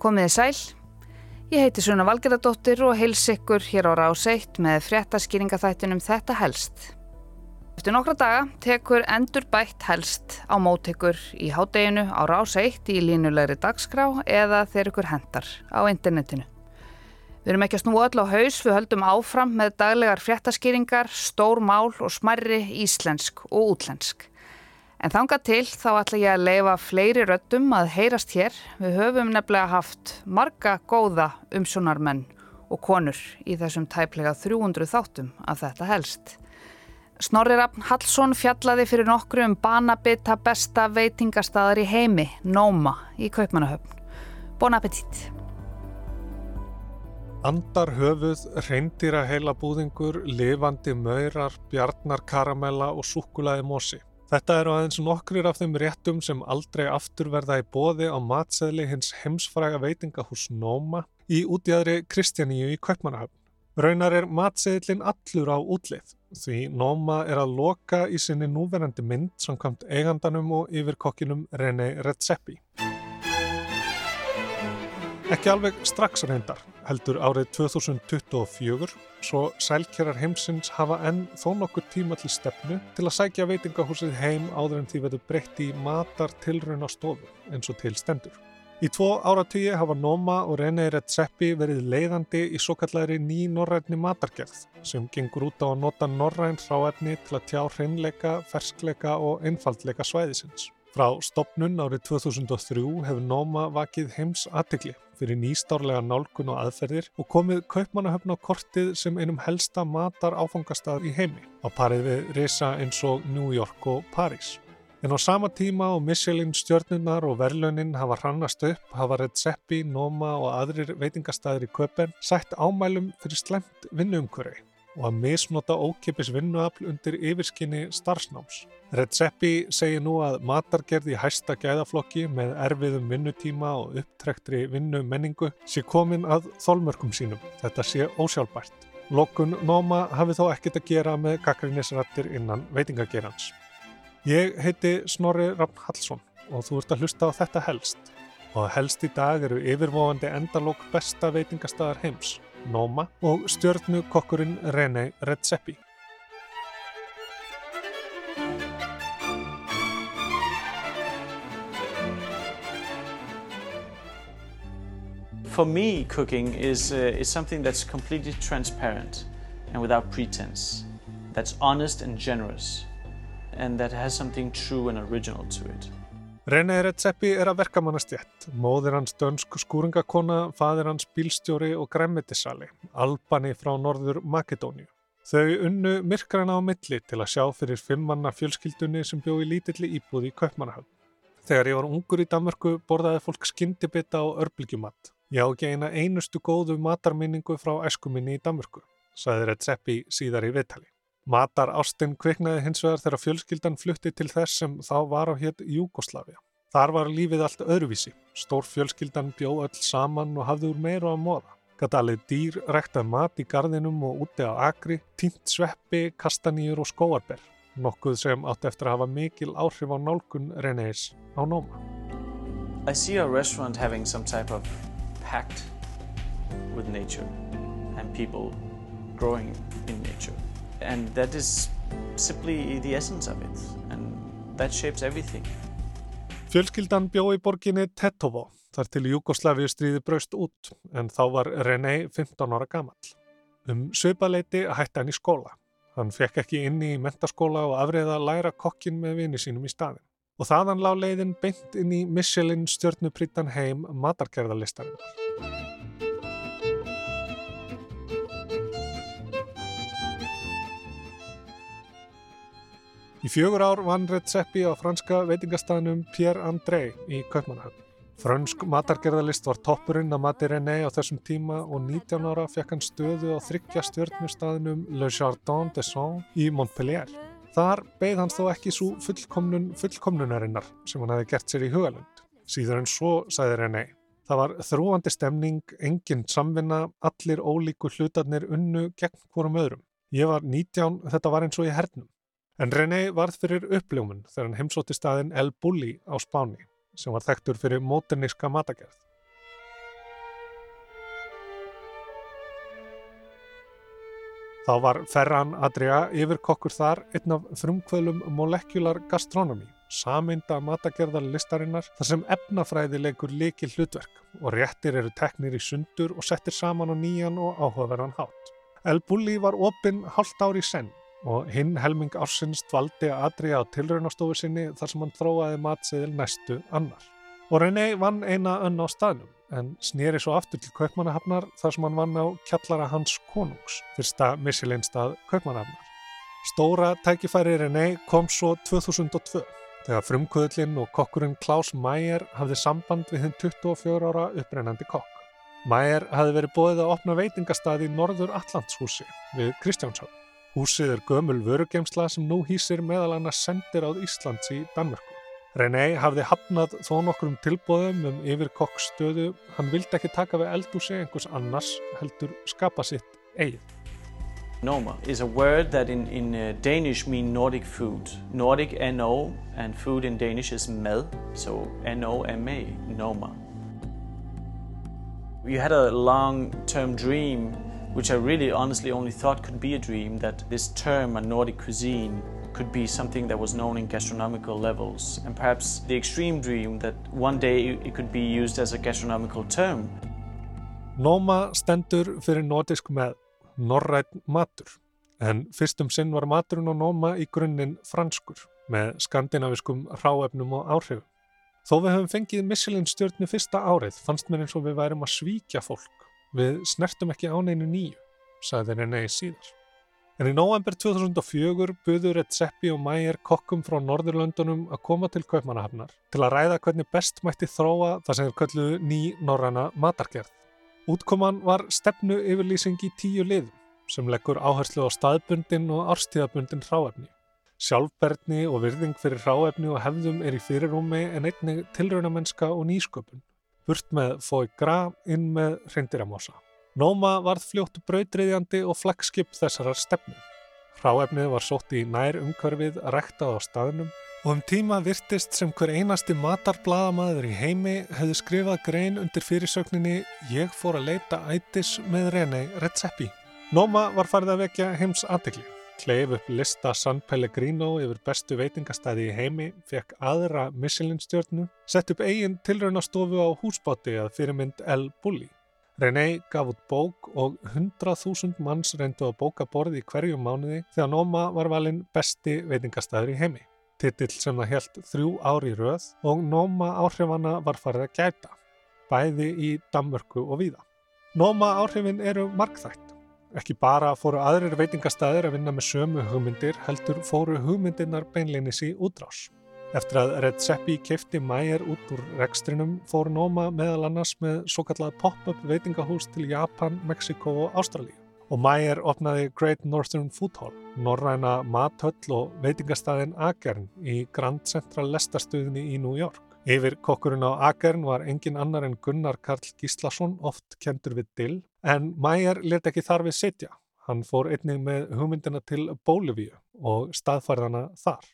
Komiði sæl, ég heiti Suna Valgerðardóttir og heils ykkur hér á Rás 1 með fréttaskýringaþættinum Þetta helst. Eftir nokkra daga tekur endur bætt helst á mótekur í hádeginu á Rás 1 í línulegri dagskrá eða þeir ykkur hendar á internetinu. Við erum ekki að snúa öll á haus, við höldum áfram með daglegar fréttaskýringar, stór mál og smerri íslensk og útlensk. En þanga til þá ætla ég að leifa fleiri röttum að heyrast hér. Við höfum nefnilega haft marga góða umsjónarmenn og konur í þessum tæplega 300 þáttum af þetta helst. Snorri Raffn Hallsson fjallaði fyrir nokkru um banabita besta veitingastadar í heimi, Nóma, í Kaupmannahöfn. Bon appetit! Andar höfuð, reyndýra heila búðingur, lifandi maurar, bjarnar karamella og súkulaði mosi. Þetta eru aðeins nokkrir af þeim réttum sem aldrei aftur verða í bóði á matseðli hins heimsfræga veitingahús Nóma í útjæðri Kristjaníu í Kaupmannahöfn. Raunar er matseðlin allur á útlið því Nóma er að loka í sinni núverandi mynd samkvæmt eigandanum og yfirkokkinum René Redzepi. Ekki alveg strax reyndar, heldur árið 2024, svo sælkerar heimsins hafa enn þó nokkur tíma til stefnu til að sækja veitingahúsið heim áður en því verður breytt í matar tilraun á stofu eins og til stendur. Í tvo áratíi hafa Noma og René Redzepi verið leiðandi í svo kallari ný norrætni matargerð sem gengur út á að nota norræn hráefni til að tjá hreinleika, ferskleika og einfaldleika svæðisins. Frá stopnun árið 2003 hefur Nóma vakið heims aðtegli fyrir nýstárlega nálgun og aðferðir og komið kaupmannahöfn á kortið sem einum helsta matar áfangastað í heimi á parið við reysa eins og New York og Paris. En á sama tíma og Michelin stjörnunar og verðlaunin hafa hrannast upp hafa Redzepi, Nóma og aðrir veitingastæðir í köpen sætt ámælum fyrir slemt vinnuumkvöri og að misnota ókipis vinnuafl undir yfirskinni starfsnáms. Redzepi segir nú að matargerð í hæsta gæðaflokki með erfiðum vinnutíma og upptrektri vinnumenningu sé komin að þólmörkum sínum. Þetta sé ósjálfbært. Lokun Nóma hafi þó ekkit að gera með gaggrinnisrættir innan veitingagerans. Ég heiti Snorri Raffn Hallsson og þú ert að hlusta á þetta helst. Og helst í dag eru yfirvofandi endalók besta veitingastæðar heims. Noma og stjörnukokkurinn René Redzepi. For me, cooking is, uh, is something that's completely transparent and without pretense, that's honest and generous, and that has something true and original to it. René Redzepi er að verkamannastjætt, móðir hans dönsk skúringakona, fadir hans bílstjóri og græmitisali, albani frá norður Makedóniu. Þau unnu myrkrana á milli til að sjá fyrir fimmmanna fjölskyldunni sem bjó í lítilli íbúði í Kaupmannahöfn. Þegar ég var ungur í Danmörku borðaði fólk skyndibita og örbylgjumatt. Ég á ekki eina einustu góðu matarminningu frá æskuminni í Danmörku, saði Redzepi síðar í viðtali. Matar Ástin kviknaði hins vegar þegar fjölskyldan flutti til þess sem þá var á hétt Júgoslavia. Þar var lífið allt öðruvísi. Stór fjölskyldan bjó öll saman og hafði úr meira að móða. Gatalið dýr rektað mat í gardinum og úti á agri, tínt sveppi, kastanýjur og skóarber. Nokkuð sem átti eftir að hafa mikil áhrif á nálgun Renéis á Nóma. I see our restaurant having some type of pact with nature and people growing in nature. And that is simply the essence of it and that shapes everything. Fjölskyldan bjó í borginni Tetovo þar til Jugosláfi stríði braust út en þá var René 15 ára gammal. Um söpaleiti hætti hann í skóla. Hann fekk ekki inni í mentaskóla og afriða að læra kokkin með vini sínum í staðin. Og þaðan lág leiðin beint inn í Michelin stjórnuprítan heim matarkerðarlistarinnar. Í fjögur ár vann Redzepi á franska veitingastæðnum Pierre André í Kaupmannahöfn. Frönsk matargerðalist var toppurinn að mati René á þessum tíma og 19 ára fekk hann stöðu á þryggja stjórnustæðinum Le Jardin des Sons í Montpellier. Þar beigð hans þó ekki svo fullkomnun fullkomnunarinnar sem hann hefði gert sér í hugalund. Síður en svo, sagði René. Það var þrúandi stemning, enginn samvinna, allir ólíku hlutarnir unnu gegn hvorum öðrum. Ég var 19, þetta var eins og í hernum. En René varð fyrir uppljómun þegar hann heimsótti staðin El Bulli á Spáni sem var þekktur fyrir móterníska matagerð. Þá var Ferran Adria yfirkokkur þar einn af frumkvölum Molecular Gastronomy, sameinda matagerðarlistarinnar þar sem efnafræði leikur leikil hlutverk og réttir eru teknir í sundur og settir saman á nýjan og áhugaverðan hátt. El Bulli var opinn hálft ár í senn og hinn helming ársins dvaldi að Adria á tilraunastofu sinni þar sem hann þróaði matseðil næstu annar. Og René vann eina önn á staðnum en snýri svo aftur til Kaupmannahafnar þar sem hann vann á kjallara hans konungs, fyrsta missilinstað Kaupmannahafnar. Stóra tækifæri René kom svo 2002 þegar frumkvöðlinn og kokkurinn Klaus Mayer hafði samband við hinn 24 ára upprennandi kokk. Mayer hafði verið bóðið að opna veitingastað í Norður Allandshúsi við Kristjánshafn. Húsið er gömul vörugemsla sem nú hýsir meðal annars sendir á Íslands í Danmörku. René hafði hafnað þó nokkrum tilbóðum um yfir kokkstöðu. Hann vildi ekki taka við eldúsi einhvers annars heldur skapa sitt eigið. Noma is a word that in, in uh, Danish mean Nordic food. Nordic N-O and food in Danish is mad, so N-O-M-A, Noma. We had a long-term dream which I really honestly only thought could be a dream, that this term, a Nordic cuisine, could be something that was known in gastronomical levels, and perhaps the extreme dream that one day it could be used as a gastronomical term. Noma stendur fyrir nordisk með norrætt matur, en fyrstum sinn var maturinn og Noma í grunninn franskur með skandinaviskum ráefnum og áhrifum. Þó við höfum fengið Michelin stjórnu fyrsta árið fannst mér eins og við værum að svíkja fólk Við snertum ekki áneinu nýju, sagði René síðar. En í nóvember 2004 buður Redzepi og Mæger kokkum frá Norðurlöndunum að koma til Kaupmannahafnar til að ræða hvernig best mætti þróa það sem er kölluðu ný norræna matargerð. Útkoman var stefnu yfirlýsing í tíu liðum sem leggur áherslu á staðbundin og árstíðabundin ráefni. Sjálfberðni og virðing fyrir ráefni og hefðum er í fyrirrúmi en einnig tilraunamennska og nýsköpun burt með fói gra inn með reyndiramósa. Nóma varð fljótt brautriðjandi og flagskip þessarar stefnu. Hráefnið var sótt í nær umhverfið að rektað á staðnum og um tíma virtist sem hver einasti matarbladamaður í heimi hefði skrifað grein undir fyrirsögninni Ég fór að leita ætis með René Redzepi. Nóma var farið að vekja heims aðtegli kleif upp lista San Pellegrino yfir bestu veitingastæði í heimi, fekk aðra Michelin-stjórnu, sett upp eigin tilraunastofu á húsbáti að fyrirmynd El Bulli. René gaf út bók og 100.000 manns reyndu að bóka borði í hverju mánuði þegar Noma var valinn besti veitingastæður í heimi. Titill sem það helt þrjú ári röð og Noma áhrifanna var farið að gæta, bæði í Danmörku og víða. Noma áhrifin eru markþætt. Ekki bara fóru aðrir veitingastæðir að vinna með sömu hugmyndir heldur fóru hugmyndirnar beinleinis í útrás. Eftir að Red Seppi keipti mæjar út úr rekstrinum fóru Noma meðal annars með svo kallað pop-up veitingahús til Japan, Mexiko og Ástralíu. Og Mæjar opnaði Great Northern Food Hall, norræna mathöll og veitingastæðin Agern í Grand Central Lestastuðinni í New York. Yfir kokkurinn á Agern var engin annar en Gunnar Karl Gíslason, oft kentur við Dill, en Mæjar let ekki þar við setja. Hann fór einnig með hugmyndina til Bólivíu og staðfærðana þar.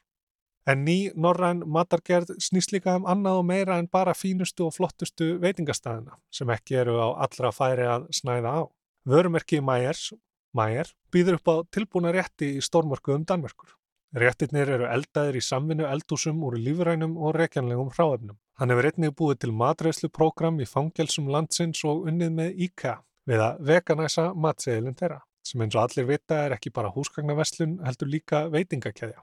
En ný norræn matargerð snýst líka um annað og meira en bara fínustu og flottustu veitingastæðina sem ekki eru á allra færi að snæða á. Vörumerki Mæjers, Mæjer, býður upp á tilbúna rétti í stórmörku um Danmerkur. Réttirnir eru eldaðir í samvinnu eldúsum úr lífrænum og rekjanlegum hráefnum. Hann hefur einnig búið til matreysluprogram í fangelsum landsins og unnið með IKEA við að veganæsa matseðilin þeirra, sem eins og allir vita er ekki bara húsgagnaveslun heldur líka veitingakæðja.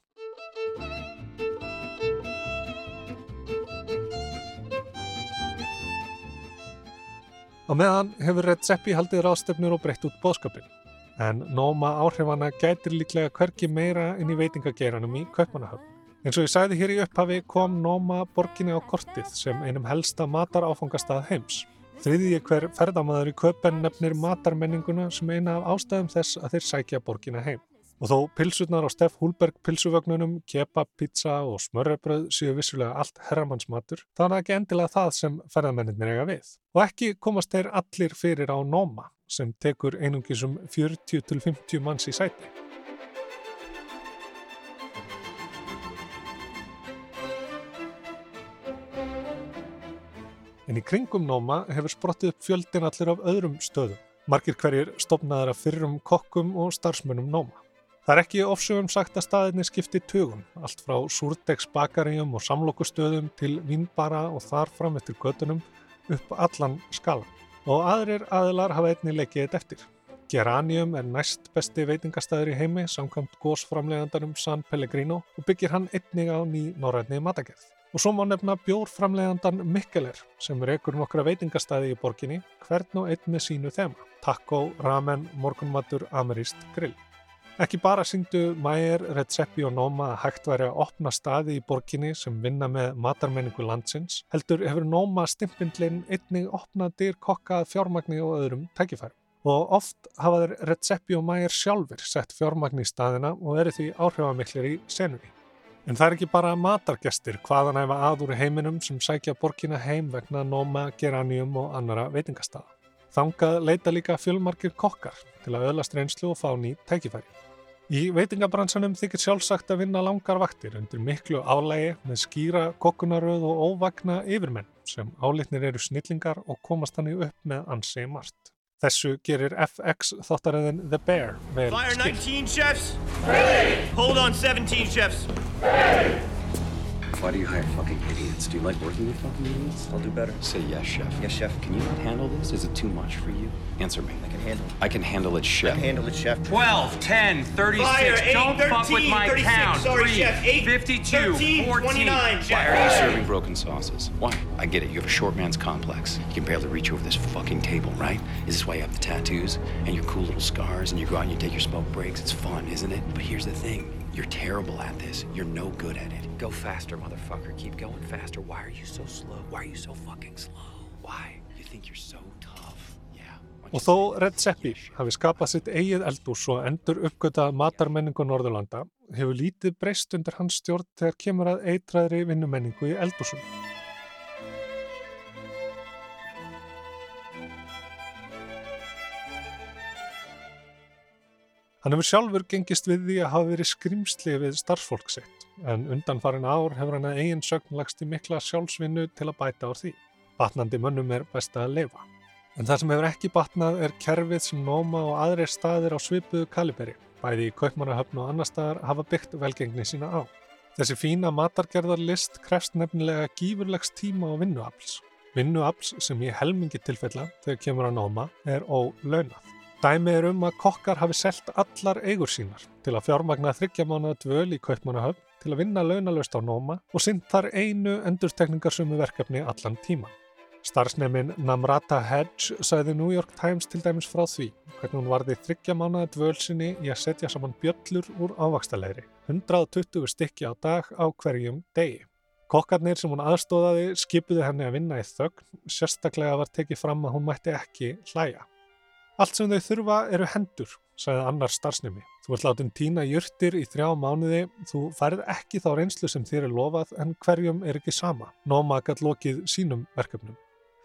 Á meðan hefur Red Seppi haldið ráðstefnur og breytt út bóðskapin en nóma áhrifana gætir líklega hverki meira inn í veitingageiranum í Kaupmannahöfn. Eins og ég sæði hér í upphafi kom nóma borginni á kortið sem einum helsta mataráfangastað heims. Þriðið ég hver ferðamæður í Kaupenn nefnir matarmenninguna sem eina af ástæðum þess að þeir sækja borginna heim. Og þó pilsurnar á Steff Húlberg pilsuvögnunum, kebab, pizza og smörrebröð séu vissulega allt herramannsmatur, er það ekki endilega það sem ferðamennir eiga við. Og ekki komast þeir allir fyrir á nóma sem tekur einungis um 40-50 manns í sæti. En í kringum Nóma hefur sprottið upp fjöldin allir af öðrum stöðum. Margir hverjir stopnaður af fyrrum kokkum og starfsmönnum Nóma. Það er ekki ofsögum sagt að staðinni skipti tögum, allt frá súrdegsbakaríum og samlokustöðum til vínbara og þar fram eftir gödunum upp allan skalan. Og aðrir aðilar hafa einni leikið eitt eftir. Geranium er næst besti veitingastæður í heimi samkvæmt gósframlegandarum San Pellegrino og byggir hann einnig á ný norrætni matagerð. Og svo má nefna bjórframlegandan Mikkeler sem rekur nokkra veitingastæði í borginni, hvern og einn með sínu þema. Taco, ramen, morgunmatur, ameríst, grill. Ekki bara syngdu Mæger, Redzepi og Nóma að hægt væri að opna staði í borginni sem vinna með matarmenningu landsins, heldur hefur Nóma stimpindlein einnig opnað dyr kokkað fjármagni og öðrum tækifærum. Og oft hafa þeir Redzepi og Mæger sjálfur sett fjármagni í staðina og eru því áhrifamiklir í senunni. En það er ekki bara matargestir hvaðan æfa aður í heiminum sem sækja borginna heim vegna Nóma, Geranium og annara veitingastaða. Þangað leita líka fjölmarkir kokkar til að öðlast reynslu og fá ný tækifæri. Í veitingabransanum þykir sjálfsagt að vinna langar vaktir undir miklu álægi með skýra kokkunaröð og óvagna yfirmenn sem álitnir eru snillingar og komast hann upp með ansi margt. Þessu gerir FX þáttaröðin The Bear vel Fire skilt. 19 chefs. Ready. Hold on 17 chefs. Why do you hire fucking idiots? Do you like working with fucking idiots? I'll do better. Say yes, chef. Yes, chef. Can you not handle this? Is it too much for you? Answer me. I can handle it. I can handle it, chef. Handle it, chef. 12, 10, 36. Fire, eight, Don't fuck with my 36. count. Sorry, 3, chef. Eight, 52, 13, 14. 29, chef. Why are you serving broken sauces? Why? I get it. You have a short man's complex. You can barely reach over this fucking table, right? Is this why you have the tattoos and your cool little scars and you go out and you take your smoke breaks? It's fun, isn't it? But here's the thing. You're terrible at this. You're no good at it. Go faster, motherfucker. Keep going faster. Why are you so slow? Why are you so fucking slow? Why? You think you're so tough? Yeah. Why don't Og you þó say Red yes, Seppi chef? hafi skapað sitt eigið eldús og endur uppgötað matarmenningu Norðurlanda hefur lítið breyst undir hans stjórn þegar kemur að eitræðri vinnumenningu í eldúsum. Hann hefur sjálfur gengist við því að hafa verið skrimsli við starfsfólk sitt en undan farin ár hefur hann að eigin sögn lagst í mikla sjálfsvinnu til að bæta á því. Batnandi mönnum er best að lifa. En það sem hefur ekki batnað er kerfið sem Nóma og aðrir staðir á svipuðu kaliberi, bæði í Kaupmannahöfn og annar staðar hafa byggt velgengni sína á. Þessi fína matargerðarlist krefst nefnilega gífurlegs tíma og vinnuafls. Vinnuafls sem í helmingi tilfella, þegar kemur að Nóma, er ólaunað. Dæmi er um að kokkar hafi selt allar eigur sínar til að fjármagna þryggjamánaða dvöl í Kaupmannahöfn til að vinna launalaust á Nóma og sinn þar einu endurtekningarsömu verkefni allan tíman. Starfsnefnin Namrata Hedge sagði New York Times til dæmis frá því hvernig hún varði þryggja mánuða dvöl sinni í að setja saman bjöllur úr ávaxtalegri, 120 stykki á dag á hverjum degi. Kokkarnir sem hún aðstóðaði skipuðu henni að vinna í þögn, sérstaklega var tekið fram að hún mætti ekki hlæja. Allt sem þau þurfa eru hendur, sagði annar starfsnemi. Þú ert látin tína jurtir í þrjá mánuði, þú færð ekki þá reynslu sem þér er lofað en hverjum er ekki sama. Nóma gætt lokið sínum verkefnum.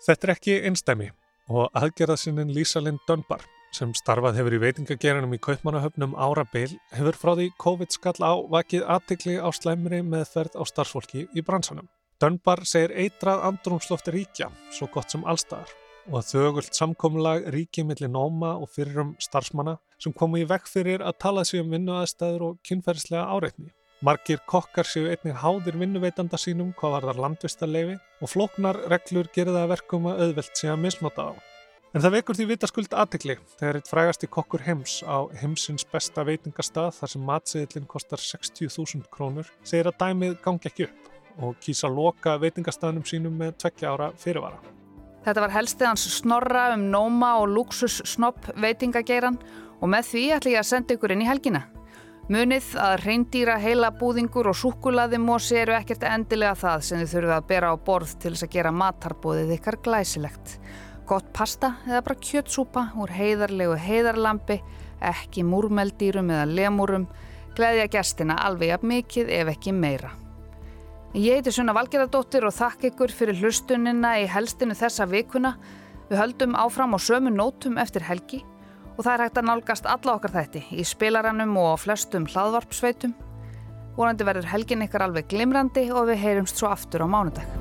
Þetta er ekki einstæmi og aðgerðasinnin Lisa Lind Dunbar sem starfað hefur í veitingagerinum í Kaupmannahöfnum árabil hefur frá því COVID skall á vakið aðtikli á slæmri meðferð á starfsfólki í bransanum. Dunbar segir eitrað andrumslofti ríkja, svo gott sem allstaðar og að þögult samkomulag ríki millir nóma og fyrrum starfsmanna sem komu í vekk fyrir að tala sig um vinnuaðstæður og kynferðislega áreitni. Margir kokkar séu einnig háðir vinnuveitanda sínum hvað var þar landvistarleifi og flóknar reglur að verkum að auðvelt sé að misnota á. En það vekur því vitaskuld aðtikli þegar eitt frægasti kokkur heims á heimsins besta veitingastað þar sem matsiðillin kostar 60.000 krónur segir að dæmið gangi ekki upp og kýsa loka veitingastaðnum sínum með tveggja ára fyrirvara. Þetta var helstið hans snorra um nóma og luxus snopp veitingageiran og með því ætla ég að senda ykkur inn í helgina. Munið að reyndýra heila búðingur og súkulaði mosi eru ekkert endilega það sem þið þurfið að bera á borð til þess að gera matarbúðið ykkar glæsilegt. Gott pasta eða bara kjötsúpa úr heiðarlegu heiðarlampi, ekki múrmeldýrum eða lemúrum, gleðja gestina alveg jafn mikið ef ekki meira. Ég heiti Sunna Valgerðardóttir og þakk ykkur fyrir hlustunina í helstinu þessa vikuna. Við höldum áfram á sömu nótum eftir helgi og það er hægt að nálgast alla okkar þætti í spilaranum og á flestum hlaðvarpsveitum. Vorandi verður helgin ykkar alveg glimrandi og við heyrumst svo aftur á mánudag.